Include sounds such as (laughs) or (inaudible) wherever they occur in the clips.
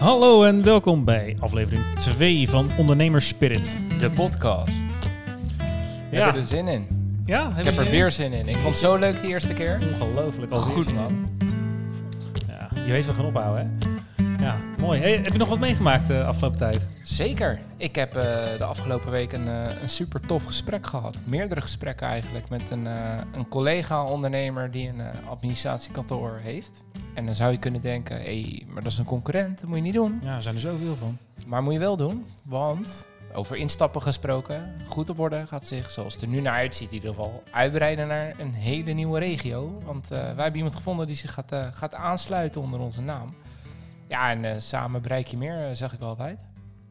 Hallo en welkom bij aflevering 2 van Ondernemers Spirit. De podcast. Ik Ja. heb er zin in. Ja, Ik heb heb je er zin weer zin in. Ik vond het zo leuk de eerste keer. in? Ongelooflijk. alweer Goed in. man. Ja, je weet we gaan ophouden hè? Ja, mooi. Hey, heb je nog wat meegemaakt de afgelopen tijd? Zeker. Ik heb eh, de afgelopen week een, eh, een super tof gesprek gehad. Meerdere gesprekken eigenlijk met een, eh, een collega-ondernemer die een eh, administratiekantoor heeft. En dan zou je kunnen denken, hé, hey, maar dat is een concurrent, dat moet je niet doen. Ja, er zijn er zoveel van. Maar moet je wel doen, want over instappen gesproken, goed op orde gaat zich, zoals het er nu naar uitziet in ieder geval, uitbreiden naar een hele nieuwe regio. Want eh, wij hebben iemand gevonden die zich gaat, eh, gaat aansluiten onder onze naam. Ja, en eh, samen bereik je meer, eh, zeg ik altijd.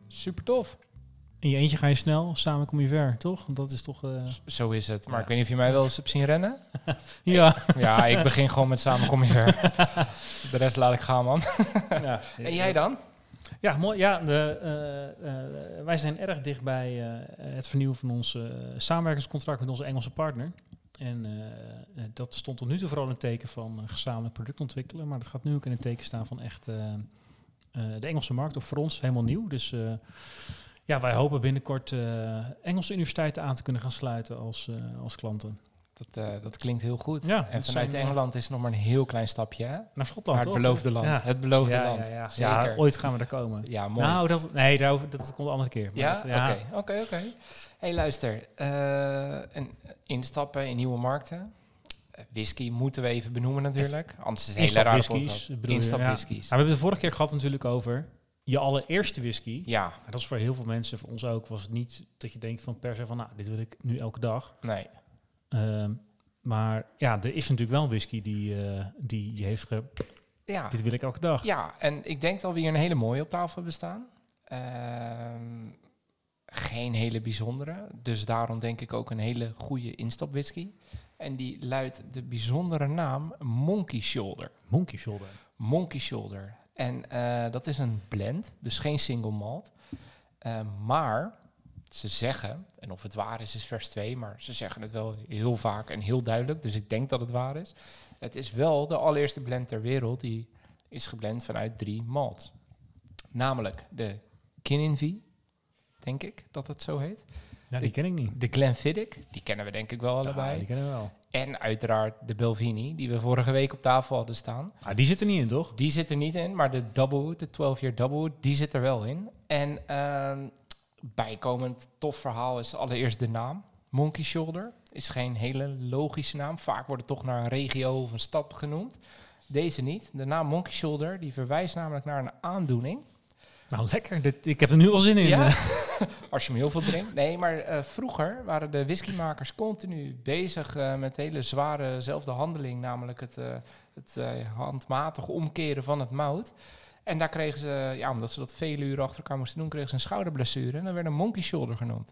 Super tof. In je eentje ga je snel, samen kom je ver, toch? Want dat is toch... eh, Zo is het. Maar Ja. ik weet niet of je mij wel eens hebt zien rennen. (laughs) Ja. Ja, ik begin gewoon met samen kom je ver. (laughs) De rest laat ik gaan, man. (laughs) ja. En jij dan? Ja, mooi. Ja, de, wij zijn erg dicht bij het vernieuwen van ons samenwerkingscontract met onze Engelse partner. En eh, eh, dat stond tot nu toe vooral in het teken van eh, gezamenlijk product ontwikkelen. Maar dat gaat nu ook in het teken staan van echt de Engelse markt. Of voor ons helemaal nieuw. Dus ja, wij hopen binnenkort Engelse universiteiten aan te kunnen gaan sluiten als, als klanten. Dat, eh, dat klinkt heel goed. Ja, en vanuit Engeland is nog maar een heel klein stapje, hè? Naar Schotland, Naar het toch? beloofde land. Ja. Het beloofde ja, land. Ja. Zeker. ooit gaan we daar komen. Ja, mooi. Nou, dat, nee, daarover, dat komt een andere keer. Maar ja? Oké, oké, oké. hey, luister. eh, een instappen in nieuwe markten. Eh, whisky moeten we even benoemen natuurlijk. Anders is het hele bedoel je, ja. Instapwhiskies. Nou, we hebben het de vorige keer gehad natuurlijk over je allereerste whisky. Ja, dat is voor heel veel mensen, voor ons ook, was het niet dat je denkt van per se van, nou, dit wil ik nu elke dag. nee. Ehm, maar ja, er is natuurlijk wel whisky die, eh, die je heeft ge... Ja. Dit wil ik elke dag. ja, en ik denk dat we hier een hele mooie op tafel hebben staan. Ehm, geen hele bijzondere. Dus daarom denk ik ook een hele goede instapwhisky. En die luidt de bijzondere naam Monkey Shoulder. Monkey Shoulder. Monkey Shoulder. En eh, dat is een blend, dus geen single malt. Eh, maar ze zeggen, en of het waar is, is vers 2, maar ze zeggen het wel heel vaak en heel duidelijk, dus ik denk dat het waar is. Het is wel de allereerste blend ter wereld die is geblend vanuit drie malts. Namelijk de Kininvie, denk ik dat het zo heet. Ja, die ken ik niet. De Glenfiddich, die kennen we denk ik wel Ja, allebei. die kennen we wel. En uiteraard de Belvini, die we vorige week op tafel hadden staan. Ah, die zit er niet in, toch? Die zit er niet in, maar de Doublewood, de 12 year Doublewood, die zit er wel in. En ehm, bijkomend tof verhaal is allereerst de naam. Monkey Shoulder is geen hele logische naam. Vaak wordt het toch naar een regio of een stad genoemd. Deze niet. De naam Monkey Shoulder die verwijst namelijk naar een aandoening. Nou, lekker. Dit, ik heb er nu al zin in. Ja, (laughs) als je hem heel veel drinkt. Nee, maar eh, vroeger waren de whiskymakers continu bezig eh, met hele zware zelfde handeling, namelijk het, eh, het handmatig omkeren van het mout. En daar kregen ze, ja, omdat ze dat vele uren achter elkaar moesten doen, kregen ze een schouderblessure. En dan werd een monkey shoulder genoemd.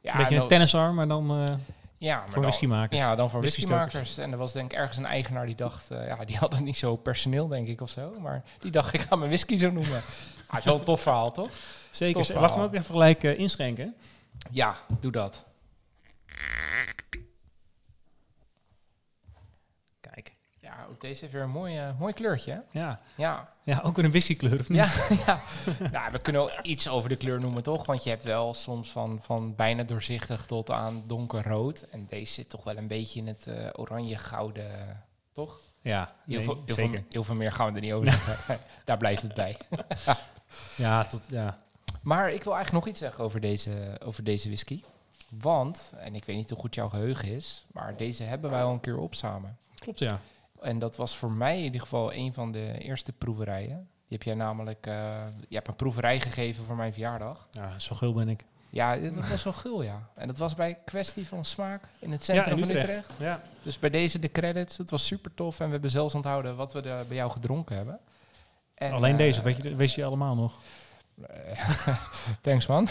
Ja, Een beetje en een tennisarm, maar dan eh, ja, maar voor whiskymakers. Ja, dan voor whiskymakers. En er was denk ik ergens een eigenaar die dacht, eh, ja, die had het niet zo personeel, denk ik, of zo. Maar die dacht, ik ga mijn whisky zo noemen. (laughs) Ah, is wel een tof verhaal, toch? Zeker. Laten we verhaal. ook even gelijk eh, inschenken. Ja, doe dat. Kijk. Ja, ook deze heeft weer een mooi, eh, mooi kleurtje, hè? Ja. Ja, ja, ook weer een whiskykleur, of niet? ja, (laughs) ja. nou, we kunnen wel iets over de kleur noemen, toch? Want je hebt wel soms van, van bijna doorzichtig tot aan donkerrood. En deze zit toch wel een beetje in het eh, oranje-gouden, toch? Ja, Heel, veel, heel, zeker. veel, heel veel meer gaan we er niet over. (laughs) (laughs) Daar blijft het bij. Ja, tot, ja. Maar ik wil eigenlijk nog iets zeggen over deze, over deze whisky. Want, en ik weet niet hoe goed jouw geheugen is, maar deze hebben wij al een keer op samen. klopt ja. En dat was voor mij in ieder geval een van de eerste proeverijen. Die heb jij namelijk, eh, je hebt een proeverij gegeven voor mijn verjaardag. Ja, zo gul ben ik. Ja, dat was wel gul, ja. En dat was bij kwestie van smaak in het centrum ja, in van Utrecht. Ja. Dus bij deze de credits, het was super tof. En we hebben zelfs onthouden wat we er bij jou gedronken hebben. En, Alleen eh, deze, weet je, weet je allemaal nog? eh, (laughs) Thanks man.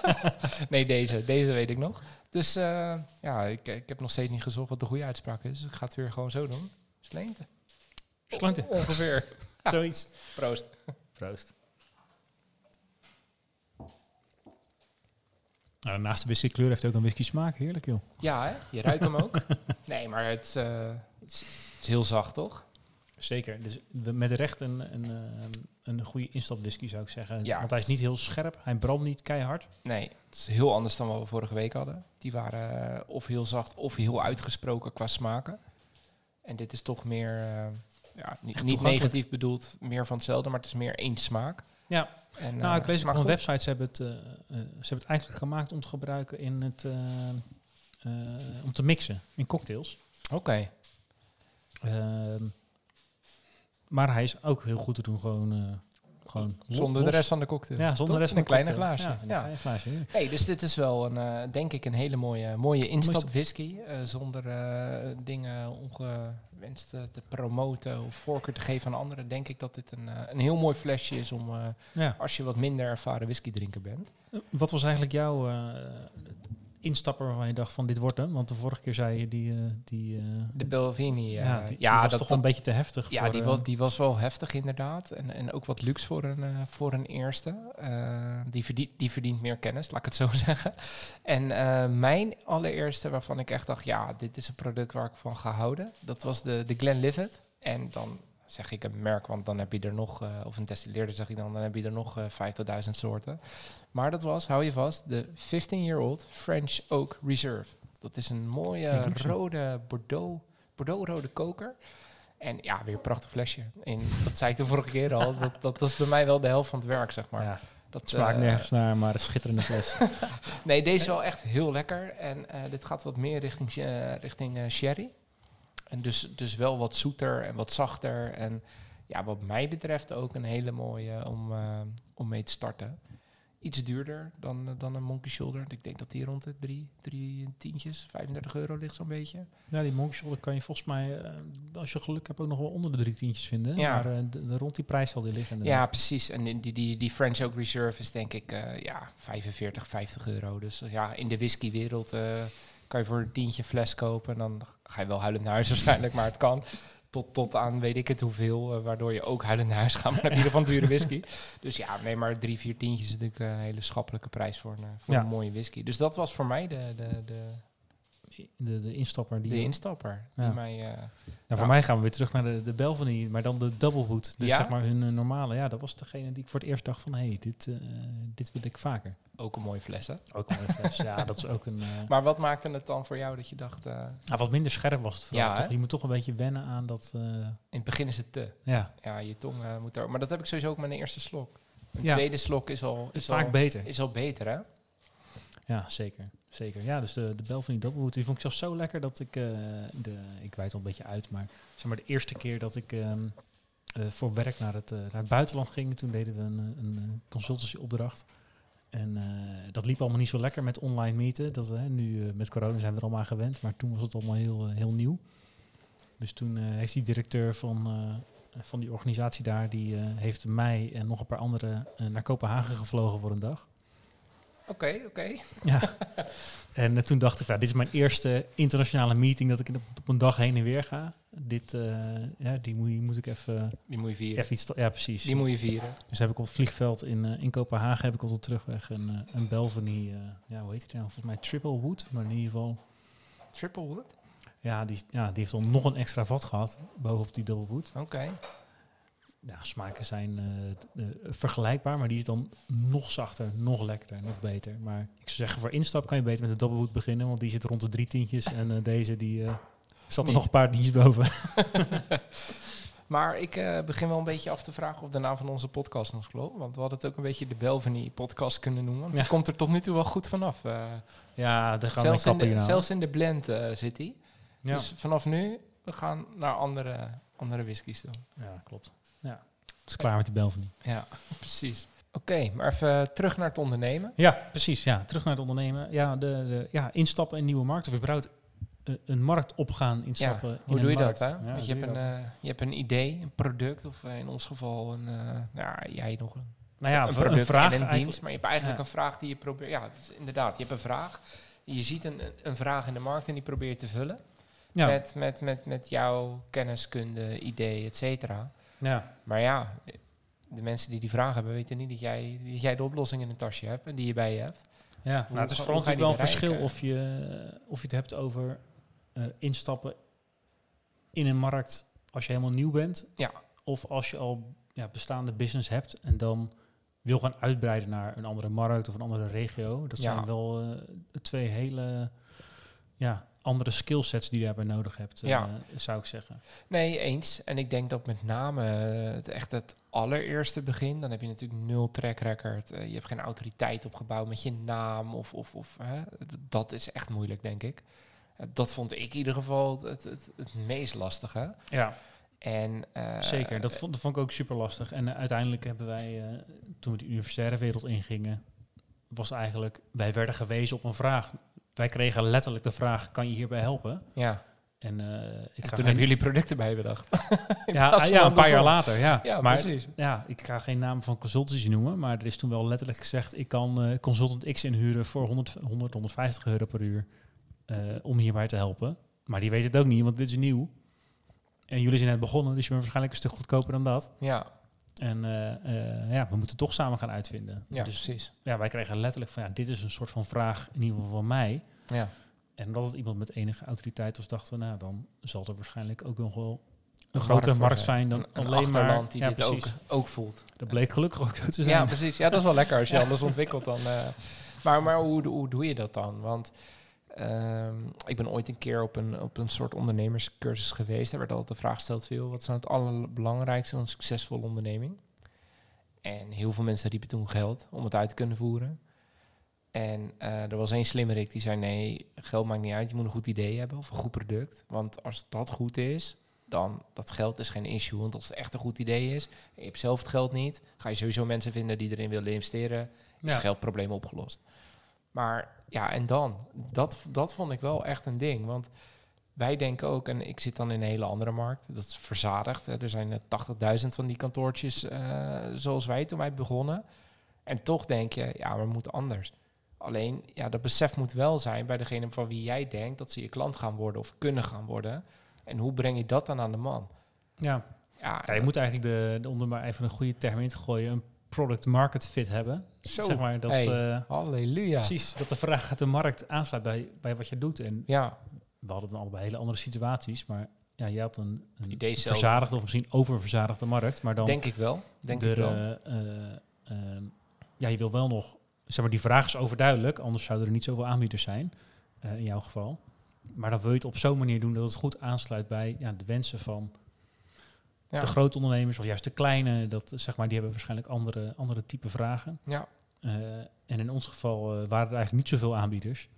(laughs) nee, deze, deze weet ik nog. Dus eh, ja, ik, ik heb nog steeds niet gezocht wat de goede uitspraak is. Dus ik ga het weer gewoon zo doen. Sleente. Slante. Ongeveer. (laughs) Zoiets. Proost. Proost. Nou, naast de whiskykleur heeft hij ook een whisky smaak. Heerlijk joh. Ja, hè? je ruikt hem ook. (laughs) Nee, maar het, eh, het, is, het is heel zacht, toch? Zeker. Dus met recht een, een, eh, een goede instapwhisky zou ik zeggen. Ja, Want hij is niet heel scherp. Hij brandt niet keihard. Nee, het is heel anders dan wat we vorige week hadden. Die waren eh, of heel zacht of heel uitgesproken qua smaken. En dit is toch meer, eh, ja, niet, niet negatief bedoeld, meer van hetzelfde, maar het is meer één smaak. Ja. En, nou, eh, ik lees ook op een goed. website. Ze hebben, het, eh, ze hebben het eigenlijk gemaakt om te gebruiken in het... om te mixen in cocktails. Oké, Ehm, maar hij is ook heel goed te doen gewoon... gewoon zonder de rest van de cocktail. Ja, zonder de rest van een de kleine cocktail. glaasje. Ja, Ja. glaasje. ja. Hey, dus dit is wel een, eh, denk ik, een hele mooie, mooie instap whisky. eh, zonder eh, dingen ongewenst te promoten of voorkeur te geven aan anderen. Denk ik dat dit een, een heel mooi flesje is om Ja. als je wat minder ervaren whisky drinker bent. Wat was eigenlijk jouw instapper waarvan je dacht van dit wordt hem? Want de vorige keer zei je die... eh, die, eh, De Belvini, ja, ja, die, ja die was dat, toch wel een beetje te heftig. ja voor, die, eh, was, die was wel heftig inderdaad. En, en ook wat luxe voor een, voor een eerste. Die, verdient, die verdient meer kennis, laat ik het zo (laughs) zeggen. En mijn allereerste waarvan ik echt dacht, ja, dit is een product waar ik van ga houden. Dat was de, de Glenlivet. En dan zeg ik een merk, want dan heb je er nog, eh, of een destilleerder zeg ik dan, dan heb je er nog eh 50.000 soorten. Maar dat was, hou je vast, de 15-year-old French Oak Reserve. Dat is een mooie rode Bordeaux, Bordeaux-rode koker. En ja, weer een prachtig flesje. En dat zei ik de vorige keer al. Dat, dat, dat is bij mij wel de helft van het werk, zeg maar. ja, dat smaakt eh, nergens naar, maar een schitterende fles. (laughs) Nee, deze is wel echt heel lekker. En dit gaat wat meer richting, richting sherry. En dus, dus wel wat zoeter en wat zachter. En ja, wat mij betreft ook een hele mooie om, eh, om mee te starten. Iets duurder dan, eh, dan een Monkey Shoulder. Ik denk dat die rond de drie, drie tientjes, 35 euro ligt zo'n beetje. ja, die Monk Shoulder kan je volgens mij, eh, als je geluk hebt, ook nog wel onder de drie tientjes vinden. Ja. Maar de, de- rond die prijs zal die liggen. Ja, precies. En die, die, die French Oak Reserve is denk ik ja, 45, 50 euro. Dus ja, in de whiskywereld eh kan je voor een tientje fles kopen. En dan ga je wel huilend naar huis (laughs) waarschijnlijk, maar het kan. Tot, tot aan weet ik het hoeveel, eh, waardoor je ook huilend naar huis gaat. In ieder geval dure whisky. (laughs) Dus ja, nee, maar drie, vier tientjes is natuurlijk een hele schappelijke prijs voor een, eh, voor Ja. een mooie whisky. Dus dat was voor mij de, de, de, De, de instapper. Die, de instapper. Ja. Die mij, eh, Nou, voor mij gaan we weer terug naar de, de Belvany, maar dan de double hood. Dus Ja? zeg maar hun eh, normale. Ja, dat was degene die ik voor het eerst dacht van, hé, hey, dit, eh, dit wil ik vaker. ook een mooie fles, hè? Ook een mooie fles. ja, dat is ook een... Maar wat maakte het dan voor jou dat je dacht... nou, wat minder scherp was het vooral. Ja? Je moet toch een beetje wennen aan dat... in het begin is het te... ja, Ja, je tong moet er. Maar dat heb ik sowieso ook met een eerste slok. Een Ja. tweede slok is al, is is vaak al, beter. is al beter, hè? Ja, zeker. Zeker. Ja, dus de, de Belvany double hood, die vond ik zelfs zo lekker dat ik... eh, de, ik wijd al een beetje uit, maar zeg maar de eerste keer dat ik... ehm, eh, voor werk naar het, eh, naar het buitenland ging. Toen deden we een, een, consultancyopdracht. En dat liep allemaal niet zo lekker met online meeten. Dat, nu met corona zijn we er allemaal aan gewend. Maar toen was het allemaal heel, heel nieuw. Dus toen heeft die directeur van, van die organisatie daar... die heeft mij en nog een paar anderen naar Kopenhagen gevlogen voor een dag. Oké, oké. Ja. (laughs) en eh, toen dacht ik, ja, dit is mijn eerste internationale meeting... dat ik op, een dag heen en weer ga. Dit, eh, ja, die moet, moet ik even, Die moet je vieren. even iets... Ja, precies. Die moet je vieren. Dus heb ik op het vliegveld in, eh, in Kopenhagen heb ik op de terugweg een, een Belvany, ja, hoe heet het nou? Volgens mij Triple Wood, maar in ieder geval, Triple wood? ja, die, ja, die heeft dan nog een extra vat gehad bovenop die Double Wood. Oké. Ja, smaken zijn eh, eh, vergelijkbaar, maar die is dan nog zachter, nog lekkerder, nog beter. Maar ik zou zeggen, voor instap kan je beter met de Double Wood beginnen, want die zit rond de drie tientjes en eh, deze die zat er nog een paar tientjes boven. (laughs) (laughs) Maar ik begin wel een beetje af te vragen of de naam van onze podcast ons klopt. Want we hadden het ook een beetje de Belvany podcast kunnen noemen. Want Ja. die komt er tot nu toe wel goed vanaf. ja, daar gaan we zelfs, in de, zelfs in de blend zit hij. Ja. Dus vanaf nu, we gaan naar andere, andere whiskies toe. ja, klopt. Ja, het is klaar met die. Ja, (laughs) precies. Oké, maar even terug naar het ondernemen. Ja, precies. Ja, terug naar het ondernemen. Ja, de, de, ja instappen in nieuwe markt. Of überhaupt eh, een markt opgaan, instappen in Hoe een doe je markt. dat? Hè? Ja, Want je hebt, een, eh, je hebt een idee, een product, of eh, in ons geval een, eh, nou, jij nog een, nou ja, een een, vraag en een dienst. Maar je hebt eigenlijk Ja. een vraag die je probeert. Ja, is inderdaad, je hebt een vraag. Je ziet een, een vraag in de markt en die probeer je te vullen. Ja, Met, met, met, met jouw kenniskunde, idee, et cetera. Ja, Maar ja, de mensen die die vraag hebben, weten niet dat jij, dat jij de oplossing in een tasje hebt en die je bij je hebt. ja. Hoe nou, het is vooral natuurlijk wel een verschil of je, of je het hebt over eh, instappen in een markt als je helemaal nieuw bent. Ja. Of als je al ja, bestaande business hebt en dan wil gaan uitbreiden naar een andere markt of een andere regio. Dat Ja. zijn wel eh, twee hele ja, andere skillsets die je daarbij nodig hebt, eh, zou ik zeggen. Nee, eens. En ik denk dat met name eh, het echt het allereerste begin, dan heb je natuurlijk nul track record. Eh, je hebt geen autoriteit opgebouwd met je naam of, of, of hè, dat is echt moeilijk, denk ik. Dat vond ik in ieder geval het, het, het meest lastige. Ja, En, zeker. Dat vond, dat vond ik ook super lastig. En uiteindelijk hebben wij, toen we de universitaire wereld ingingen, was eigenlijk, wij werden gewezen op een vraag. Wij kregen letterlijk de vraag, kan je hierbij helpen? Ja, En eh, ik en toen geen- hebben jullie producten bij bedacht. (laughs) Ja, ja, een paar jaar later, ja. Ja, maar precies. ja, ik ga geen naam van consultancy noemen, maar er is toen wel letterlijk gezegd, ik kan eh, consultant X inhuren voor 100, 100 150 euro per uur eh, om hierbij te helpen. Maar die weet het ook niet, want dit is nieuw. En jullie zijn net begonnen, dus je bent waarschijnlijk een stuk goedkoper dan dat. Ja, En eh, eh, ja, we moeten toch samen gaan uitvinden. ja dus precies. ja, wij kregen letterlijk van, ja, dit is een soort van vraag, in ieder geval van mij. Ja. En omdat het iemand met enige autoriteit was, dachten we, nou, dan zal er waarschijnlijk ook nog wel een grotere markt zijn. dan Een, een alleen maar... die ja, dit ook, ook voelt. Dat bleek gelukkig ook zo te zijn. Ja, precies. Ja, dat is wel lekker als je (laughs) anders ontwikkelt dan. eh. maar maar hoe, hoe doe je dat dan? Want ehm, ik ben ooit een keer op een, op een soort ondernemerscursus geweest. Daar werd altijd de vraag gesteld: veel, wat is nou het allerbelangrijkste van een succesvolle onderneming? En heel veel mensen riepen toen geld om het uit te kunnen voeren. En eh, er was één slimmerik die zei: nee, geld maakt niet uit. Je moet een goed idee hebben of een goed product. Want als dat goed is, dan dat geld is geen issue. Want als het echt een goed idee is, je hebt zelf het geld niet, ga je sowieso mensen vinden die erin willen investeren, is Ja. het geldprobleem opgelost. Maar ja, en dan? Dat, dat vond ik wel echt een ding. Want wij denken ook, en ik zit dan in een hele andere markt, dat is verzadigd. Hè. Er zijn eh, 80.000 van die kantoortjes eh, zoals wij toen wij begonnen. En toch denk je, ja, maar het moet anders. Alleen, ja, dat besef moet wel zijn bij degene van wie jij denkt dat ze je klant gaan worden of kunnen gaan worden. En hoe breng je dat dan aan de man? Ja. Ja, Ja, je moet eigenlijk de, de, om er maar even een goede term in te gooien, een product market fit hebben. Zo, Zeg maar dat, hey. eh, halleluja. precies, dat de vraag uit de markt aansluit bij, bij wat je doet. En Ja, we hadden dan allebei hele andere situaties, maar ja, je had een, een Idee verzadigde of misschien oververzadigde markt, maar dan denk ik wel. Denk er, ik wel. eh, eh, ehm, ja, je wil wel nog, zeg maar, die vraag is overduidelijk, anders zouden er niet zoveel aanbieders zijn, in jouw geval. Maar dan wil je het op zo'n manier doen dat het goed aansluit bij ja, de wensen van ja. de grote ondernemers of juist de kleine. Dat, zeg maar, die hebben waarschijnlijk andere, andere type vragen. ja, Eh, en in ons geval eh, waren er eigenlijk niet zoveel aanbieders.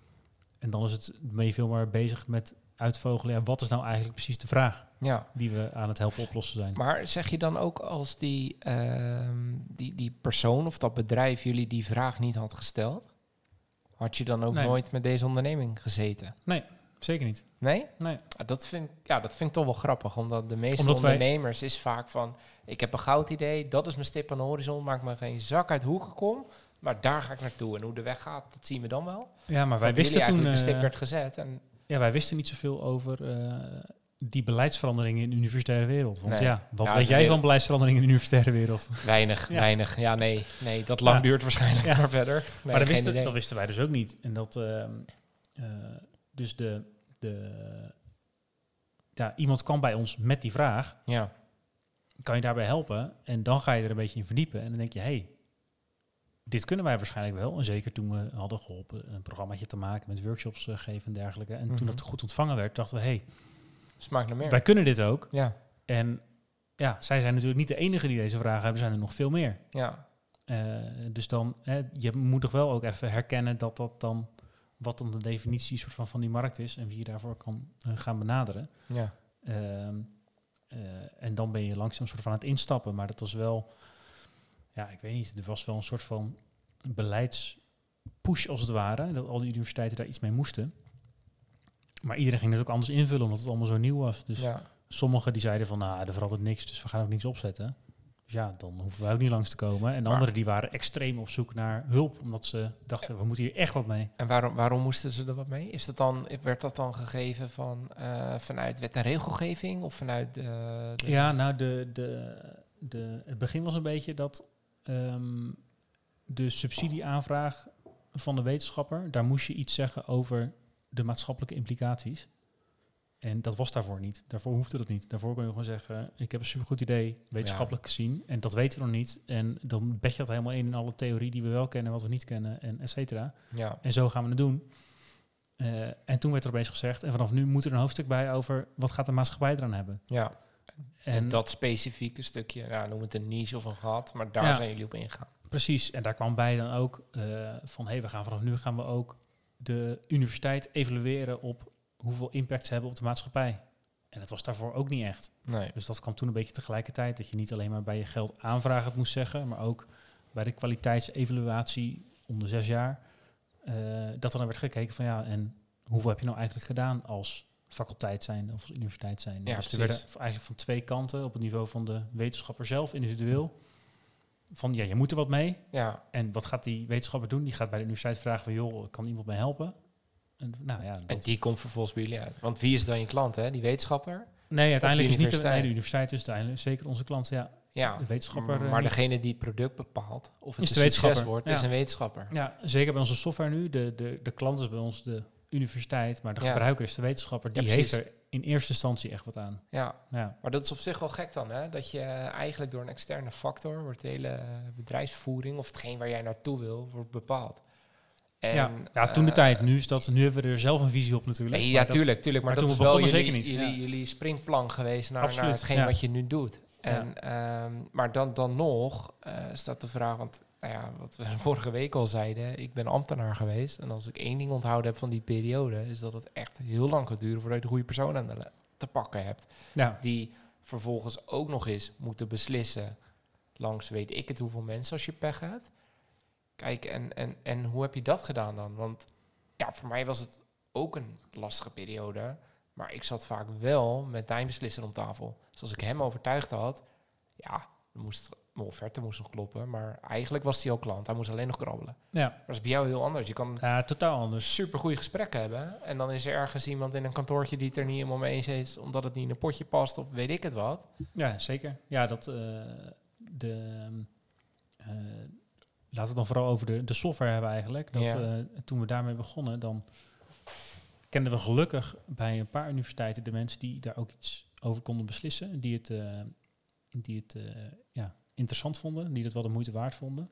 En dan is het, je veel meer bezig met uitvogelen. Ja, wat is nou eigenlijk precies de vraag ja. die we aan het helpen oplossen zijn? Maar zeg je dan ook als die, ehm, die, die persoon of dat bedrijf jullie die vraag niet had gesteld, had je dan ook Nee. nooit met deze onderneming gezeten? Zeker niet. Nee? Nee. Ah, Dat vind, ja, dat vind ik toch wel grappig, omdat de meeste Omdat wij- ondernemers is vaak van, ik heb een goud idee, dat is mijn stip aan de horizon, maakt me geen zak uit hoe ik er kom, maar daar ga ik naartoe. En hoe de weg gaat, dat zien we dan wel. Ja, maar wij wisten toen... de stip eh, werd gezet. En ja, wij wisten niet zoveel over eh, die beleidsveranderingen in de universitaire wereld. Want Nee. ja, wat Ja, weet jij van beleidsveranderingen in de universitaire wereld? (laughs) weinig, Ja. weinig. Ja, nee, nee, dat lang Ja. duurt waarschijnlijk Ja. maar verder. Nee, maar dat wisten, dat wisten wij dus ook niet. En dat, ehm, eh, dus de, de, ja, iemand kwam bij ons met die vraag, Ja, kan je daarbij helpen? En dan ga je er een beetje in verdiepen en dan denk je, hey, dit kunnen wij waarschijnlijk wel. En zeker toen we hadden geholpen een programmaatje te maken met workshops eh, geven en dergelijke. En Mhm. toen dat goed ontvangen werd, dachten we, hey, smaakt naar meer. wij kunnen dit ook. Ja, En ja, zij zijn natuurlijk niet de enige die deze vragen hebben, er zijn er nog veel meer. ja, Eh, dus dan, hè, je moet toch wel ook even herkennen dat dat dan, wat dan de definitie soort van, van die markt is en wie je daarvoor kan eh, gaan benaderen. ja. Ehm, eh, en dan ben je langzaam soort van aan het instappen. Maar dat was wel, ja, ik weet niet, er was wel een soort van beleidspush als het ware. Dat al die universiteiten daar iets mee moesten. Maar iedereen ging het ook anders invullen, omdat het allemaal zo nieuw was. Dus ja. sommigen die zeiden van, nou, er verandert niks, dus we gaan ook niks opzetten. Dus ja, dan hoeven wij ook niet langs te komen. En anderen die waren extreem op zoek naar hulp, omdat ze dachten, we moeten hier echt wat mee. En waarom, waarom moesten ze er wat mee? Is dat dan, werd dat dan gegeven van, eh, vanuit wet en regelgeving of vanuit de... de- Ja, nou, de, de, de, het begin was een beetje dat ehm, de subsidieaanvraag van de wetenschapper, daar moest je iets zeggen over de maatschappelijke implicaties. En dat was daarvoor niet. Daarvoor hoefde dat niet. Daarvoor kon je gewoon zeggen, ik heb een supergoed idee, wetenschappelijk gezien. En dat weten we nog niet. En dan bed je dat helemaal in in alle theorie die we wel kennen, wat we niet kennen, en et cetera. Ja, En zo gaan we het doen. Eh, en toen werd er opeens gezegd, en vanaf nu moet er een hoofdstuk bij over wat gaat de maatschappij eraan hebben. ja. En En dat specifieke stukje, nou, noem het een niche of een gat, maar daar Ja. zijn jullie op ingegaan. Precies, en daar kwam bij dan ook eh, van, hé, hey, we gaan vanaf nu gaan we ook de universiteit evalueren op hoeveel impact ze hebben op de maatschappij. En dat was daarvoor ook niet echt. Nee. Dus dat kwam toen een beetje tegelijkertijd, dat je niet alleen maar bij je geld aanvragen het moest zeggen, maar ook bij de kwaliteitsevaluatie om de zes jaar, eh, dat er dan werd gekeken van ja, en hoeveel heb je nou eigenlijk gedaan als faculteit zijn of als universiteit zijn. Ja, dus er werden eigenlijk van twee kanten, op het niveau van de wetenschapper zelf, individueel, van ja, je moet er wat mee. Ja, En wat gaat die wetenschapper doen? Die gaat bij de universiteit vragen van joh, kan iemand mij helpen? En nou ja, en die komt vervolgens bij jullie uit. Want wie is dan je klant, hè? Die wetenschapper? nee, uiteindelijk is niet de, nee, de universiteit is uiteindelijk zeker onze klant. Ja, Ja, de wetenschapper. eh, maar niet. degene die het product bepaalt, of het Is een de succes wordt, ja. is een wetenschapper. Ja, zeker bij onze software nu. De, de, de klant is bij ons de universiteit, maar de Ja. gebruiker is de wetenschapper. Die Ja, heeft er in eerste instantie echt wat aan. Ja, Ja, maar dat is op zich wel gek dan, hè? Dat je eigenlijk door een externe factor wordt de hele bedrijfsvoering of hetgeen waar jij naartoe wil, wordt bepaald. En, ja. ja toen de eh, tijd. Nu, is dat, nu hebben we er zelf een visie op natuurlijk. Maar ja, dat- tuurlijk, tuurlijk. Maar, maar dat toen is we wel jullie, zeker niet, jullie, ja. jullie springplank geweest naar, naar hetgeen ja. wat je nu doet. En, ehm, maar dan, dan nog eh, staat de vraag, want nou ja, wat we (laughs) vorige week al zeiden, ik ben ambtenaar geweest. En als ik één ding onthouden heb van die periode, is dat het echt heel lang gaat duren voordat je de goede persoon aan de te pakken hebt. Ja, Die vervolgens ook nog eens moeten beslissen langs weet ik het hoeveel mensen als je pech hebt. Kijk, en, en, en hoe heb je dat gedaan dan? Want ja, voor mij was het ook een lastige periode. Maar ik zat vaak wel met mijn beslisser om tafel. Dus als ik hem overtuigd had, ja, dan moest mijn offerte moest nog kloppen. Maar eigenlijk was hij al klant. Hij moest alleen nog krabbelen. ja. Maar dat is bij jou heel anders. Je kan ja totaal anders. super goede gesprekken hebben. En dan is er ergens iemand in een kantoortje die het er niet helemaal mee eens is, omdat het niet in een potje past of weet ik het wat. Ja, zeker. Ja, dat eh, de. eh, laten we het dan vooral over de, de software hebben eigenlijk. Dat, Ja. eh, toen we daarmee begonnen, dan kenden we gelukkig bij een paar universiteiten de mensen die daar ook iets over konden beslissen. Die het, eh, die het eh, ja, interessant vonden, die het wel de moeite waard vonden.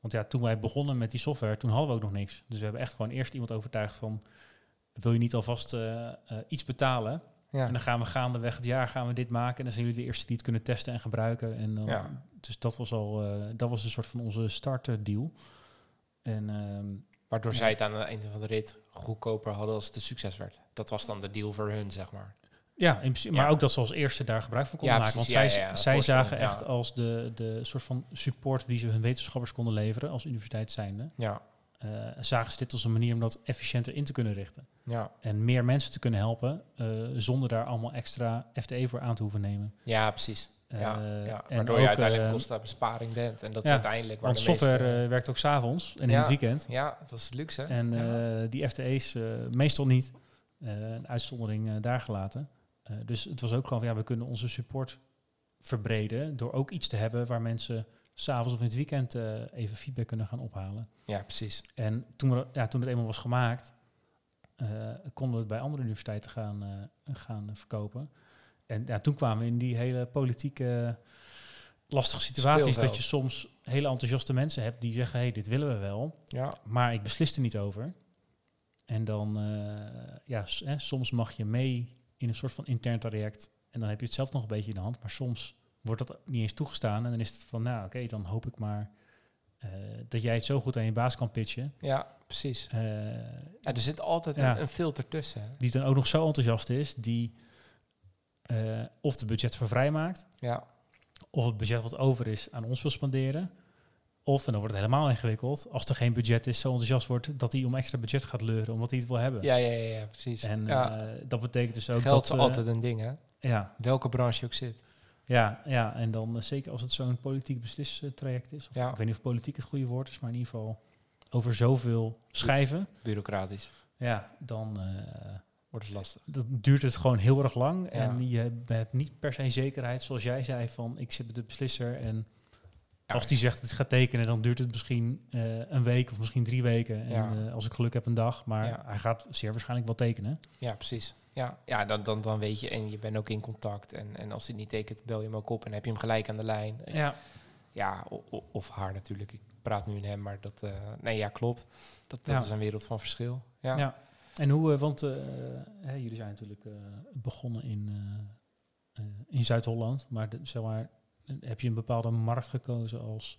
Want ja, toen wij begonnen met die software, toen hadden we ook nog niks. Dus we hebben echt gewoon eerst iemand overtuigd van... wil je niet alvast iets betalen? Ja. En dan gaan we gaandeweg het jaar gaan we dit maken. En dan zijn jullie de eerste die het kunnen testen en gebruiken. En dan, Ja. Dus dat was al eh, dat was een soort van onze starter deal. En ehm, Waardoor Ja. zij het aan het einde van de rit goedkoper hadden als het een succes werd. Dat was dan de deal voor hun, zeg maar. ja, in principe, Ja. maar ook dat ze als eerste daar gebruik van konden Ja, maken. Want zij, Ja, ja, ja, zij zagen ja. echt als de, de soort van support die ze hun wetenschappers konden leveren als universiteit zijnde. Ja, eh, zagen ze dit als een manier om dat efficiënter in te kunnen richten. ja. En meer mensen te kunnen helpen eh, zonder daar allemaal extra FTE voor aan te hoeven nemen. ja precies. Ja, Eh, ja. Waardoor je uiteindelijk kostenbesparing bent. En dat ja, is uiteindelijk waar Want de meeste... software werkt ook s'avonds en in het weekend. ja, dat is luxe. En die FTE's meestal niet. Een uitzondering daar gelaten. Dus het was ook gewoon van ja, we kunnen onze support verbreden door ook iets te hebben waar mensen s'avonds of in het weekend eh, even feedback kunnen gaan ophalen. ja, precies. En toen, we, ja, toen het eenmaal was gemaakt, eh, konden we het bij andere universiteiten gaan, eh, gaan verkopen. En ja, toen kwamen we in die hele politieke lastige situaties Speelveld. dat je soms hele enthousiaste mensen hebt die zeggen, hey, dit willen we wel. Ja, Maar ik beslis er niet over. En dan, ja, soms mag je mee in een soort van intern traject. En dan heb je het zelf nog een beetje in de hand. Maar soms wordt dat niet eens toegestaan. En dan is het van, nou oké, dan hoop ik maar eh, dat jij het zo goed aan je baas kan pitchen. ja precies. eh, Ja, er zit altijd Ja. een, een filter tussen. die dan ook nog zo enthousiast is, die eh, of de budget voor vrij maakt, Ja, of het budget wat over is aan ons wil spanderen. Of, en dan wordt het helemaal ingewikkeld, als er geen budget is, zo enthousiast wordt dat hij om extra budget gaat leuren, omdat hij het wil hebben. ja, ja, ja, ja, precies. En ja. dat betekent dus ook Geld dat... is eh, altijd een ding, hè? ja, Welke branche je ook zit. Ja, ja, en dan eh, zeker als het zo'n politiek beslistraject is. Of Ja. Ik weet niet of politiek het goede woord is, maar in ieder geval over zoveel schijven. Bureaucratisch. Ja, dan eh, Wordt het lastig. dan duurt het gewoon heel erg lang. Ja. En je hebt- niet per se zekerheid, zoals jij zei, van ik zit met de beslisser. En als die zegt het gaat tekenen, dan duurt het misschien eh, een week of misschien drie weken. En Ja. als ik geluk heb een dag. Maar Ja. hij gaat zeer waarschijnlijk wel tekenen. Ja, precies. Ja, ja dan, dan, dan weet je en je bent ook in contact. En, en als hij niet tekent, bel je hem ook op en heb je hem gelijk aan de lijn. Ja, Ja, of haar natuurlijk. Ik praat nu in hem, maar dat... eh, nee, ja, klopt. Dat, dat Ja. is een wereld van verschil. Ja. Ja. En hoe, eh, want eh, hè, jullie zijn natuurlijk begonnen in, in Zuid-Holland, maar de, zeg maar, heb je een bepaalde markt gekozen als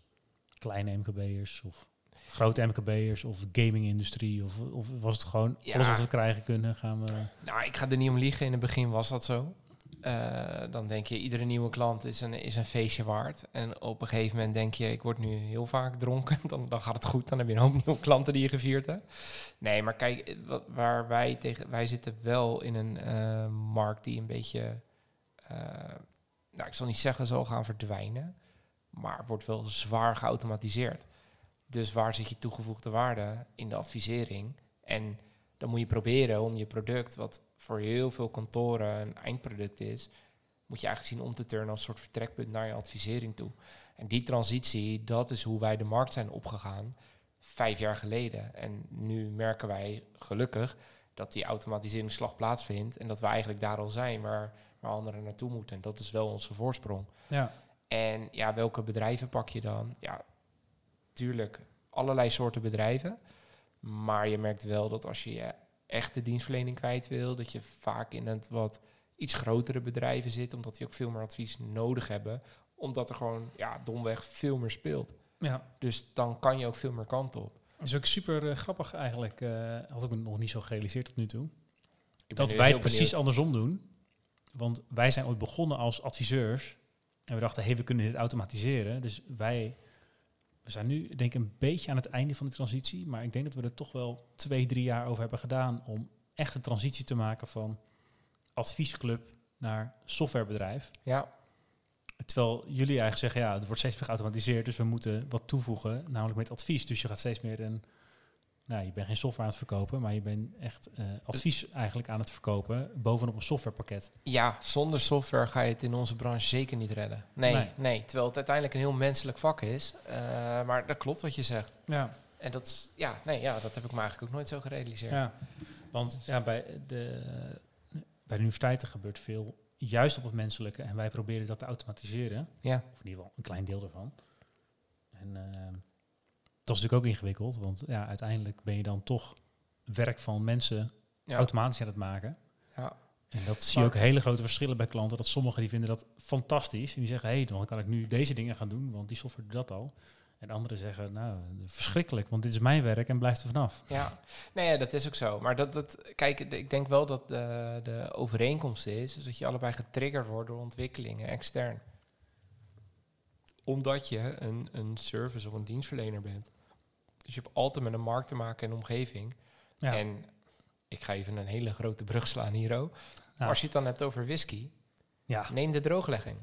kleine MKB'ers of grote MKB'ers of gaming-industrie? Of, of was het gewoon Ja. alles wat we krijgen kunnen, gaan we... Nou, ik ga er niet om liegen. In het begin was dat zo. Eh, dan denk je, iedere nieuwe klant is een, is een feestje waard. En op een gegeven moment denk je, ik word nu heel vaak dronken. (laughs) Dan, dan gaat het goed. Dan heb je een hoop nieuwe klanten die je gevierd hebt. Nee, maar kijk, wat, waar wij tegen... Wij zitten wel in een eh, markt die een beetje... eh, nou, ik zal niet zeggen zal gaan verdwijnen. Maar wordt wel zwaar geautomatiseerd. Dus waar zit je toegevoegde waarde in de advisering? En dan moet je proberen om je product, wat voor heel veel kantoren een eindproduct is, moet je eigenlijk zien om te turnen als soort vertrekpunt naar je advisering toe. En die transitie, dat is hoe wij de markt zijn opgegaan vijf jaar geleden. En nu merken wij gelukkig dat die automatiseringsslag plaatsvindt en dat we eigenlijk daar al zijn waar, waar anderen naartoe moeten. En dat is wel onze voorsprong. Ja, En ja, welke bedrijven pak je dan? Ja, tuurlijk, allerlei soorten bedrijven. Maar je merkt wel dat als je je echte dienstverlening kwijt wil, dat je vaak in het wat iets grotere bedrijven zit, omdat die ook veel meer advies nodig hebben, omdat er gewoon ja, domweg veel meer speelt. ja. Dus dan kan je ook veel meer kant op. Dat is ook super eh, grappig eigenlijk. eh, had ik me nog niet zo gerealiseerd tot nu toe. Dat wij het precies benieuwd. andersom doen. Want wij zijn ooit begonnen als adviseurs. En we dachten, hé, hey, we kunnen dit automatiseren. Dus wij we zijn nu denk ik een beetje aan het einde van de transitie. Maar ik denk dat we er toch wel twee, drie jaar over hebben gedaan om echt een transitie te maken van adviesclub naar softwarebedrijf. Ja, Terwijl jullie eigenlijk zeggen, ja, het wordt steeds meer geautomatiseerd, dus we moeten wat toevoegen, namelijk met advies. Dus je gaat steeds meer een, nou, je bent geen software aan het verkopen, maar je bent echt eh, advies eigenlijk aan het verkopen bovenop een softwarepakket. ja, zonder software ga je het in onze branche zeker niet redden. Nee, nee. Nee. terwijl het uiteindelijk een heel menselijk vak is. Eh, maar dat klopt wat je zegt. Ja, En dat is, ja, nee, ja, dat heb ik me eigenlijk ook nooit zo gerealiseerd. ja. want ja, bij, de, bij de universiteiten gebeurt veel juist op het menselijke en wij proberen dat te automatiseren, Ja. of in ieder geval een klein deel ervan. En eh, dat is natuurlijk ook ingewikkeld, want ja, uiteindelijk ben je dan toch werk van mensen Ja. automatisch aan het maken. Ja. En dat zie je ook hele grote verschillen bij klanten. Dat sommigen die vinden dat fantastisch. En die zeggen, hé, hey, dan kan ik nu deze dingen gaan doen, want die software doet dat al. En anderen zeggen, nou, verschrikkelijk, want dit is mijn werk en blijft er vanaf. Ja, nee, ja, dat is ook zo. Maar dat, dat, kijk, ik denk wel dat de, de overeenkomst is, is dat je allebei getriggerd wordt door ontwikkelingen extern. Omdat je een, een service of een dienstverlener bent. Dus je hebt altijd met een markt te maken en omgeving. Ja. En ik ga even een hele grote brug slaan hier ook. Maar als je het dan hebt over whisky, ja. neem de drooglegging.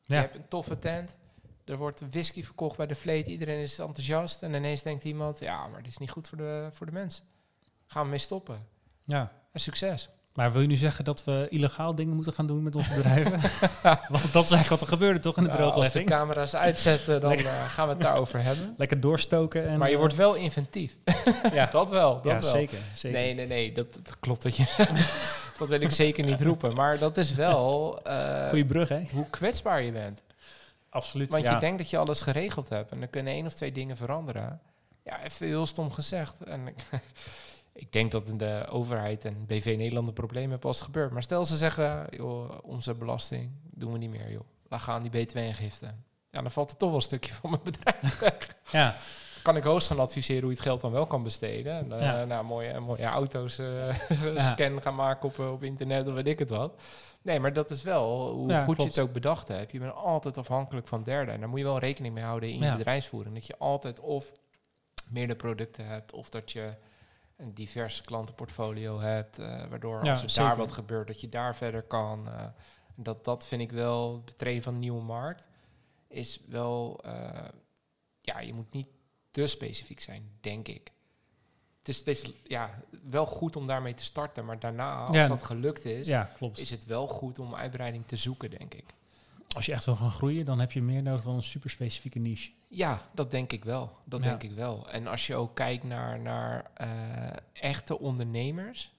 Je hebt een toffe tent. Er wordt whisky verkocht bij de vleet. Iedereen is enthousiast. En ineens denkt iemand, ja, maar dit is niet goed voor de, voor de mensen. Gaan we mee stoppen. ja. En succes. Maar wil je nu zeggen dat we illegaal dingen moeten gaan doen met onze bedrijven? (laughs) want dat is eigenlijk wat er gebeurde, toch, in de Nou, als de drooglegging? camera's uitzetten, dan eh, gaan we het daarover hebben. (laughs) Lekker doorstoken. En, maar je eh, wordt wel inventief. (laughs) ja, Dat wel, dat ja wel. zeker. zeker. Nee, nee, nee, dat, dat klopt wat je dat wil ik zeker niet roepen. Maar dat is wel eh, Goeie brug, hè? hoe kwetsbaar je bent. Absoluut. Want ja. je denkt dat je alles geregeld hebt en dan kunnen één of twee dingen veranderen. Ja, even heel stom gezegd. En ik, denk dat in de overheid en BV Nederland een probleem hebben als het gebeurt. Maar stel ze zeggen, joh, onze belasting doen we niet meer, joh. Laat gaan die btw-ingifte. Ja, dan valt er toch wel een stukje van mijn bedrijf (laughs) weg. Ja, Kan ik host gaan adviseren hoe je het geld dan wel kan besteden. En, eh, Ja. nou, mooie, mooie auto's eh, (laughs) Ja. scan gaan maken op, eh, op internet of weet ik het wat. Nee, maar dat is wel hoe Ja, goed klopt. je het ook bedacht hebt. Je bent altijd afhankelijk van derden. En daar moet je wel rekening mee houden in je bedrijfsvoering. Dat je altijd of meerdere producten hebt, of dat je een divers klantenportfolio hebt, eh, waardoor Ja, als er zeker. daar wat gebeurt, dat je daar verder kan. eh, dat, dat vind ik wel, het betreden van een nieuwe markt, is wel, eh, ja, je moet niet te specifiek zijn, denk ik. Het is, het is ja, wel goed om daarmee te starten, maar daarna, als Ja. dat gelukt is, ja, klopt. is het wel goed om uitbreiding te zoeken, denk ik. Als je echt wil gaan groeien, dan heb je meer nodig dan een super specifieke niche. Ja, dat denk ik wel. Dat Ja. denk ik wel. En als je ook kijkt naar, naar eh, echte ondernemers,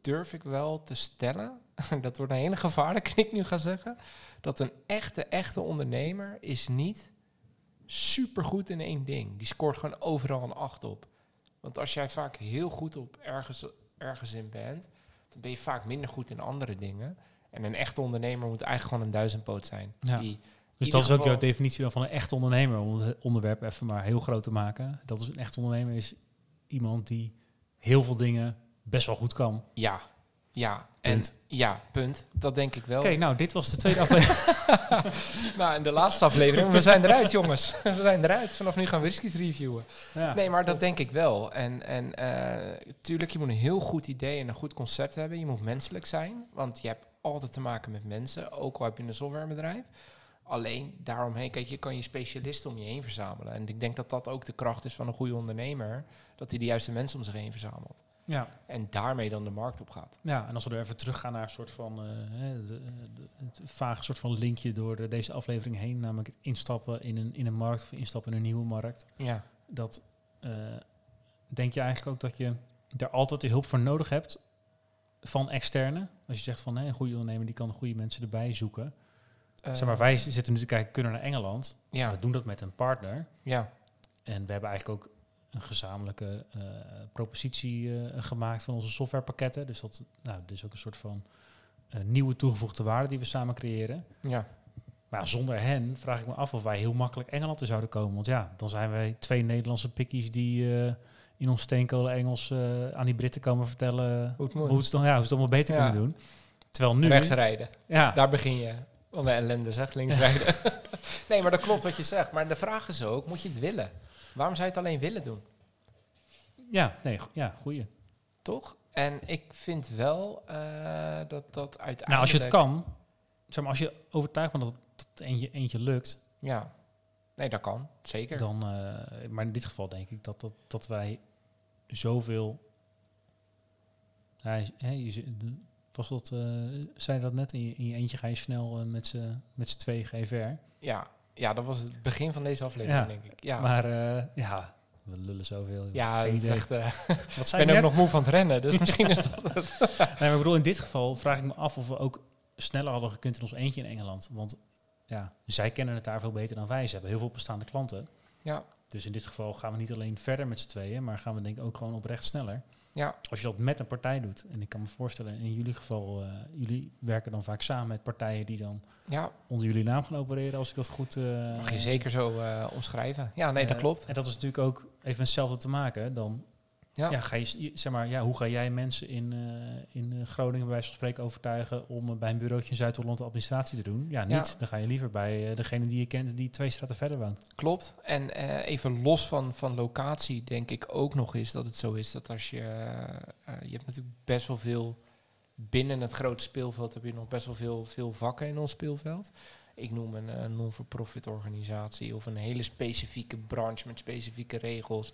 durf ik wel te stellen, (laughs) dat wordt een hele gevaarlijke, (laughs) ik nu ga zeggen, dat een echte, echte ondernemer is niet supergoed in één ding. Die scoort gewoon overal een acht op. Want als jij vaak heel goed op ergens, ergens in bent, dan ben je vaak minder goed in andere dingen. En een echte ondernemer moet eigenlijk gewoon een duizendpoot zijn. Ja. Die Dus dat is ook jouw definitie dan van een echt ondernemer, om het onderwerp even maar heel groot te maken. Dat is een echt ondernemer is iemand die heel veel dingen best wel goed kan. Ja, ja. En Punt. ja, punt. Dat denk ik wel. Oké, nou, dit was de tweede aflevering. (laughs) (laughs) Nou, in de laatste aflevering, we zijn eruit jongens. (laughs) We zijn eruit. Vanaf nu gaan we whiskies reviewen. Ja, Nee, maar dat denk ik wel. En, en eh, tuurlijk, je moet een heel goed idee en een goed concept hebben. Je moet menselijk zijn, want je hebt altijd te maken met mensen, ook al heb je een softwarebedrijf. Alleen daaromheen, kijk, je kan je specialisten om je heen verzamelen. En ik denk dat dat ook de kracht is van een goede ondernemer, dat hij de juiste mensen om zich heen verzamelt. Ja, En daarmee dan de markt op gaat. ja, en als we er even teruggaan naar een soort van eh, de- de- het vage soort van linkje door de- deze aflevering heen, namelijk het instappen in een, in een markt of instappen in een nieuwe markt. Ja, Dat eh, denk je eigenlijk ook dat je daar altijd de hulp voor nodig hebt van externe. Als je zegt van hè, een goede ondernemer die kan goede mensen erbij zoeken. zeg maar, wij zitten nu te kijken, kunnen naar Engeland. Eh, Ja, We doen dat met een partner. ja, En we hebben eigenlijk ook een gezamenlijke eh, propositie eh, gemaakt van onze softwarepakketten. Dus dat nou, dit is ook een soort van eh, nieuwe toegevoegde waarde die we samen creëren. ja. Maar zonder hen vraag ik me af of wij heel makkelijk Engeland in zouden komen. Want ja, dan zijn wij twee Nederlandse pikkies die in ons steenkolen Engels aan die Britten komen vertellen Hoe het moet. hoe ze het dan, ja, hoe ze het allemaal beter Ja. kunnen doen. Terwijl nu... Rechts rijden. Ja, Daar begin je. Wat een ellende zeg, links rijden. (laughs) nee, maar dat klopt wat je zegt. Maar de vraag is ook, moet je het willen? Waarom zou je het alleen willen doen? ja, nee, ja, goeie. Toch? En ik vind wel eh, dat dat uiteindelijk... Nou, als je het kan, zeg maar, als je overtuigd bent dat het dat eentje, eentje lukt, Ja. Nee, dat kan. Zeker. dan, eh, maar in dit geval denk ik dat, dat, dat wij zoveel. Ja, je- hè, je, was dat, eh, zei dat net? In je, in je eentje ga je snel met z'n met z'n twee GVR. Ja. Ja, dat was het begin van deze aflevering, Ja. denk ik. Ja, Maar eh, ja, we lullen zoveel. ja het is idee. echt, eh, Wat ik zei ben ook nog moe van het rennen, dus (laughs) misschien is dat het. Nee, maar ik bedoel, in dit geval vraag ik me af of we ook sneller hadden gekund in ons eentje in Engeland. Want ja, zij kennen het daar veel beter dan wij. Ze hebben heel veel bestaande klanten. Ja, Dus in dit geval gaan we niet alleen verder met z'n tweeën, maar gaan we denk ik ook gewoon oprecht sneller. ja, Als je dat met een partij doet, en ik kan me voorstellen, in jullie geval, eh, jullie werken dan vaak samen met partijen die dan ja, onder jullie naam gaan opereren, als ik dat goed... eh, mag je zeker zo eh, omschrijven. Ja, nee, dat klopt. En dat is natuurlijk ook even met hetzelfde te maken. Dan Ja. ja. ga je, zeg maar, ja, hoe ga jij mensen in, eh, in eh, Groningen bij wijze van spreken overtuigen om eh, bij een bureautje in Zuid-Holland de administratie te doen? Ja, Ja. niet. Dan ga je liever bij degene die je kent die twee straten verder woont. Klopt. En even los van, van locatie denk ik ook nog eens dat het zo is dat als je... je hebt natuurlijk best wel veel... Binnen het grote speelveld heb je nog best wel veel, veel vakken in ons speelveld. Ik noem een eh, non-for-profit organisatie of een hele specifieke branche met specifieke regels.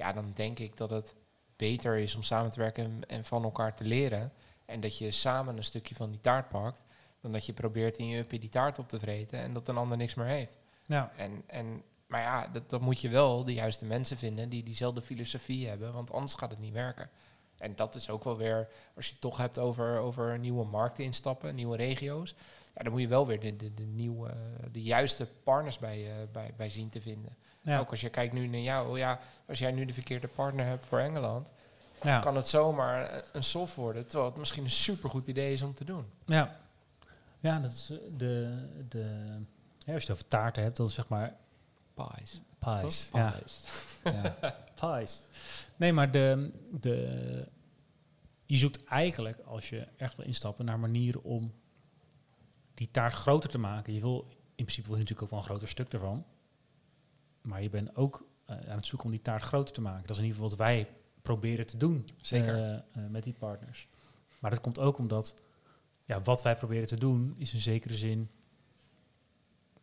Ja, dan denk ik dat het beter is om samen te werken en, van elkaar te leren. En dat je samen een stukje van die taart pakt. Dan dat je probeert in je uppie die taart op te vreten en dat een ander niks meer heeft. Ja, En, en, maar ja, dat, dan moet je wel de juiste mensen vinden die diezelfde filosofie hebben, want anders gaat het niet werken. En dat is ook wel weer, als je het toch hebt over, over nieuwe markten instappen, nieuwe regio's, ja, dan moet je wel weer de, de, de nieuwe, de juiste partners bij, bij, bij zien te vinden. Ja, Ook als je kijkt nu naar jou, ja, als jij nu de verkeerde partner hebt voor Engeland, ja. kan het zomaar een- soft worden, terwijl het misschien een supergoed idee is om te doen. Ja, ja dat is eh, de, de, ja, als je het over taarten hebt, dan is zeg maar Pies. pies. Toch? Ja, Pies. (laughs) ja. pies. Nee, maar de, de, je zoekt eigenlijk, als je echt wil instappen, naar manieren om die taart groter te maken. Je wil, in principe wil je natuurlijk ook wel een groter stuk ervan. Maar je bent ook eh, aan het zoeken om die taart groter te maken. Dat is in ieder geval wat wij proberen te doen Zeker. eh, eh, met die partners. Maar dat komt ook omdat ja, wat wij proberen te doen is in zekere zin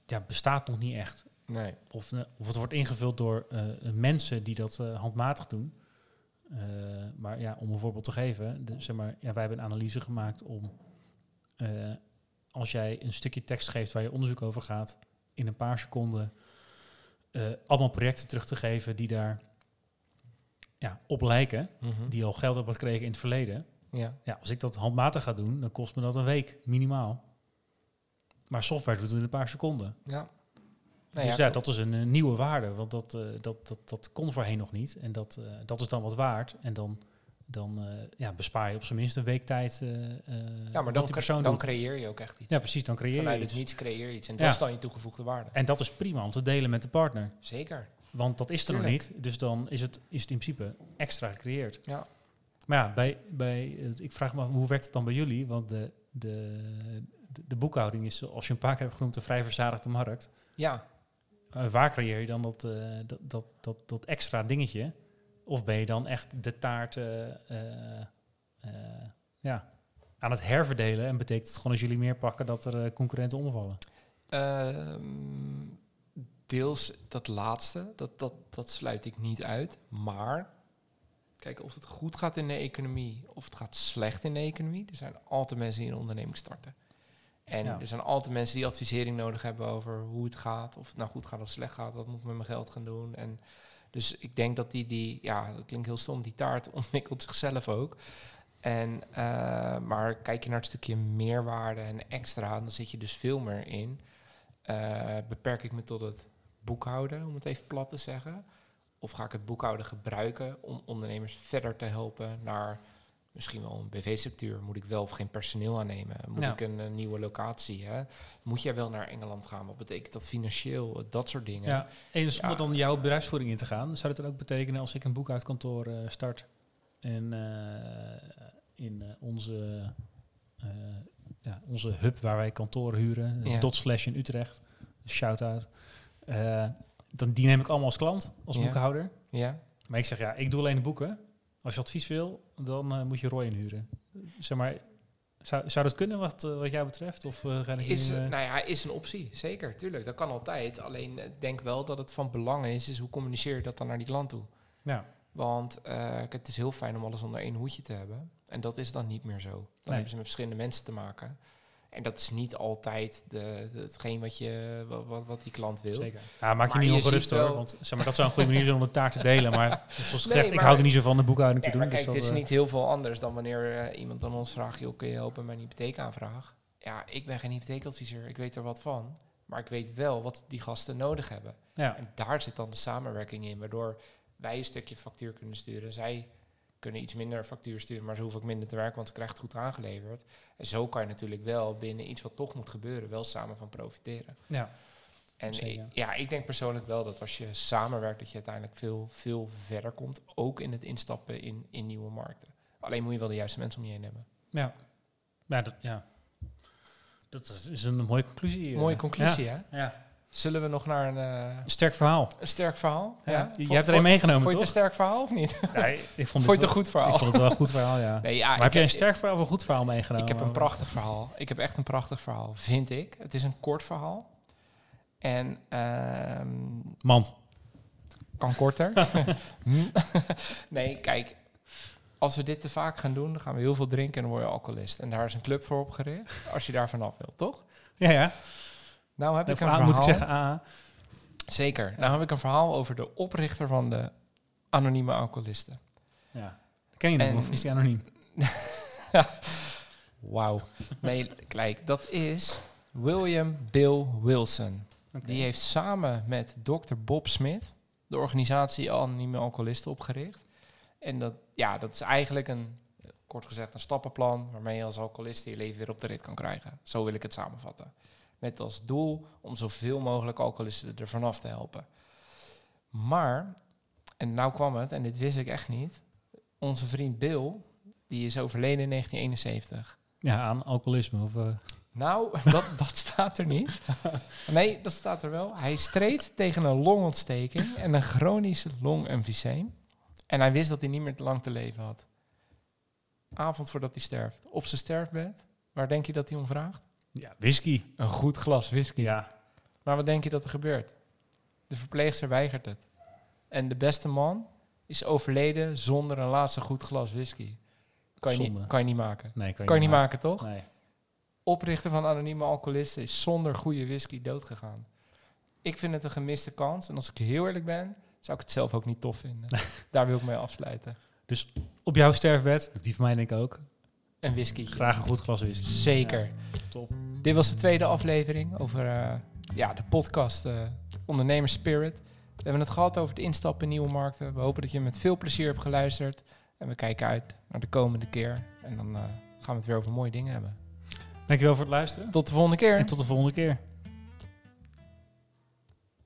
ja, bestaat nog niet echt. Nee. Of, of het wordt ingevuld door mensen die dat handmatig doen. Maar ja, om een voorbeeld te geven, de, zeg maar, ja, wij hebben een analyse gemaakt om als jij een stukje tekst geeft waar je onderzoek over gaat, in een paar seconden allemaal projecten terug te geven die daar ja, op lijken, Mhm. die al geld hebben gekregen in het verleden. Ja. Ja, als ik dat handmatig ga doen, dan kost me dat een week, minimaal. Maar software doet het in een paar seconden. ja. Nou dus ja, ja, dat is een, eh, nieuwe waarde, want dat, eh, dat, dat, dat kon voorheen nog niet. En dat, eh, dat is dan wat waard. En dan, dan eh, ja, bespaar je op zijn minst een week tijd. eh, eh, ja, maar dan, dan doet. creëer je ook echt iets. Ja, precies, dan creëer je Vanuit iets. het niets creëer je iets. En Ja. dat is dan je toegevoegde waarde. En dat is prima om te delen met de partner. Zeker. Want dat is er nog niet. Dus dan is het, is het in principe extra gecreëerd. Ja. Maar ja, bij, bij, ik vraag me af, hoe werkt het dan bij jullie? Want de, de, de, de boekhouding is, zoals je een paar keer hebt genoemd, een vrij verzadigde markt. Ja, Uh, waar creëer je dan dat, dat, dat, dat, dat extra dingetje? Of ben je dan echt de taart eh, eh, ja, aan het herverdelen? En betekent het gewoon als jullie meer pakken dat er eh, concurrenten omvallen? Ehm, deels dat laatste, dat, dat, dat sluit ik niet uit. Maar kijk, of het goed gaat in de economie of het gaat slecht in de economie, er zijn altijd mensen die een onderneming starten. En Ja. er zijn altijd mensen die advisering nodig hebben over hoe het gaat, of het nou goed gaat of slecht gaat, wat moet ik met mijn geld gaan doen. En dus ik denk dat die, die ja, dat klinkt heel stom, die taart (laughs) ontwikkelt zichzelf ook. En, eh, maar kijk je naar het stukje meerwaarde en extra, dan zit je dus veel meer in. Eh, beperk ik me tot het boekhouden, om het even plat te zeggen? Of ga ik het boekhouden gebruiken om ondernemers verder te helpen naar misschien wel een BV-structuur? Moet ik wel of geen personeel aannemen? Moet Ja. ik een, eh, nieuwe locatie? Hè? Moet jij wel naar Engeland gaan? Wat betekent dat financieel? Dat soort dingen. Ja. En zonder Ja. dan jouw bedrijfsvoering in te gaan, zou het dan ook betekenen als ik een boekhoudkantoor eh, start en eh, in eh, onze, eh, ja, onze hub waar wij kantoren huren, Ja. dot slash in Utrecht, shout-out, eh, dan die neem ik allemaal als klant, als boekhouder. Ja? Maar ik zeg ja, ik doe alleen de boeken. Als je advies wil, dan eh, moet je Roy inhuren. Zeg maar, zou, zou dat kunnen wat, eh, wat jou betreft? Of eh, ga ik Is, nu, nou ja, is een optie, zeker, tuurlijk. Dat kan altijd. Alleen denk wel dat het van belang is, is hoe communiceer je dat dan naar die klant toe. ja, Want het is heel fijn om alles onder één hoedje te hebben. En dat is dan niet meer zo. Dan Nee. hebben ze met verschillende mensen te maken. En dat is niet altijd de, de- hetgeen wat, je, wat, wat, die klant wil. zeker. Ja, maak je Maar niet ongerust hoor. Want zeg maar, dat zou een goede manier zijn om de taart te delen. Maar (laughs) zoals Nee, gezegd, ik maar- hou er niet zo van de boekhouding Nee, te maar doen. kijk, dus dit is eh, niet heel veel anders dan wanneer eh, iemand aan ons vraagt... joh, kun je helpen met mijn hypotheekaanvraag? Ja, ik ben geen hypotheekadviseur. Ik weet er wat van. Maar ik weet wel wat die gasten nodig hebben. ja, En daar zit dan de samenwerking in, waardoor wij een stukje factuur kunnen sturen. Zij kunnen iets minder factuur sturen, maar ze hoeven ook minder te werken, want ze krijgen het goed aangeleverd. En zo kan je natuurlijk wel binnen iets wat toch moet gebeuren, wel samen van profiteren. ja. En Zeker. ja, ik denk persoonlijk wel dat als je samenwerkt, dat je uiteindelijk veel, veel verder komt. Ook in het instappen in, in nieuwe markten. Alleen moet je wel de juiste mensen om je heen hebben. ja. Ja, dat, ja. Dat is- een mooie conclusie. eh. Mooie conclusie, Ja. hè? ja. Zullen we nog naar een, eh, Sterk verhaal. een sterk verhaal? Ja. Je Vond- hebt er een meegenomen, Vond je het toch? een sterk verhaal of niet? Ja, ik vond (laughs) het, Vond je het een goed verhaal? Ik vond het wel een goed verhaal, ja. (laughs) Nee, ja, maar heb jij een sterk verhaal of een goed verhaal meegenomen? Ik heb een prachtig verhaal. Ik heb echt een prachtig verhaal, vind ik. Het is een kort verhaal. En ehm, Man. kan korter. (laughs) Nee, kijk. Als we dit te vaak gaan doen, dan gaan we heel veel drinken en dan word je alcoholist. En daar is een club voor opgericht, als je daar vanaf wilt, toch? Ja, ja. Nou heb ik een verhaal. moet ik zeggen, ah, Zeker. Nou heb ik een verhaal over de oprichter van de anonieme alcoholisten. ja. Ken je hem of is die anoniem? (laughs) Wauw. Nee, kijk, dat is William Bill Wilson. Die heeft samen met Dr. Bob Smith de organisatie Anonieme Alcoholisten opgericht. En dat, ja, dat is eigenlijk een, kort gezegd, een stappenplan waarmee je als alcoholist je leven weer op de rit kan krijgen. Zo wil ik het samenvatten. Met als doel om zoveel mogelijk alcoholisten er vanaf te helpen. Maar, en nou kwam het, en dit wist ik echt niet, onze vriend Bill, die is overleden in 1971. Ja, aan alcoholisme. Of, eh, Nou, (laughs) dat, dat staat er niet. (laughs) Nee, dat staat er wel. Hij streed tegen een longontsteking en een chronische longemfyseem. En hij wist dat hij niet meer lang te leven had. Avond voordat hij sterft. Op zijn sterfbed. Waar denk je dat hij om vraagt? Ja, whisky. Een goed glas whisky. Ja. Maar wat denk je dat er gebeurt? De verpleegster weigert het. En de beste man is overleden zonder een laatste goed glas whisky. Kan je, Zonde. niet, kan je niet maken. Nee, kan je, Kan je niet maken, toch? Nee. oprichter van Anonieme Alcoholisten is zonder goede whisky doodgegaan. Ik vind het een gemiste kans. En als ik heel eerlijk ben, zou ik het zelf ook niet tof vinden. (laughs) Daar wil ik mee afsluiten. Op jouw sterfbed, die van mij denk ik ook, een whisky. Graag een goed glas whisky. Zeker. Top. Dit was de tweede aflevering over eh, ja, de podcast uh, Ondernemers Spirit. We hebben het gehad over het instappen in nieuwe markten. We hopen dat je met veel plezier hebt geluisterd. En we kijken uit naar de komende keer. En dan uh, gaan we het weer over mooie dingen hebben. Dankjewel voor het luisteren. Tot de volgende keer. En tot de volgende keer.